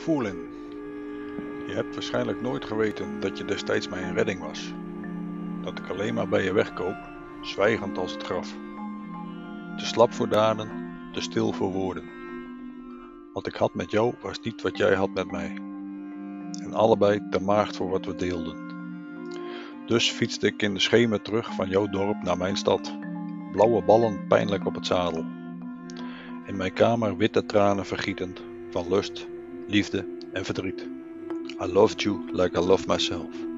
Voelin. Je hebt waarschijnlijk nooit geweten dat je destijds mijn redding was. Dat ik alleen maar bij je wegkoop, zwijgend als het graf. Te slap voor daden, te stil voor woorden. Wat ik had met jou was niet wat jij had met mij. En allebei te maagd voor wat we deelden. Dus fietste ik in de schemer terug van jouw dorp naar mijn stad. Blauwe ballen pijnlijk op het zadel. In mijn kamer witte tranen vergietend van lust, liefde en verdriet. I loved you like I love myself.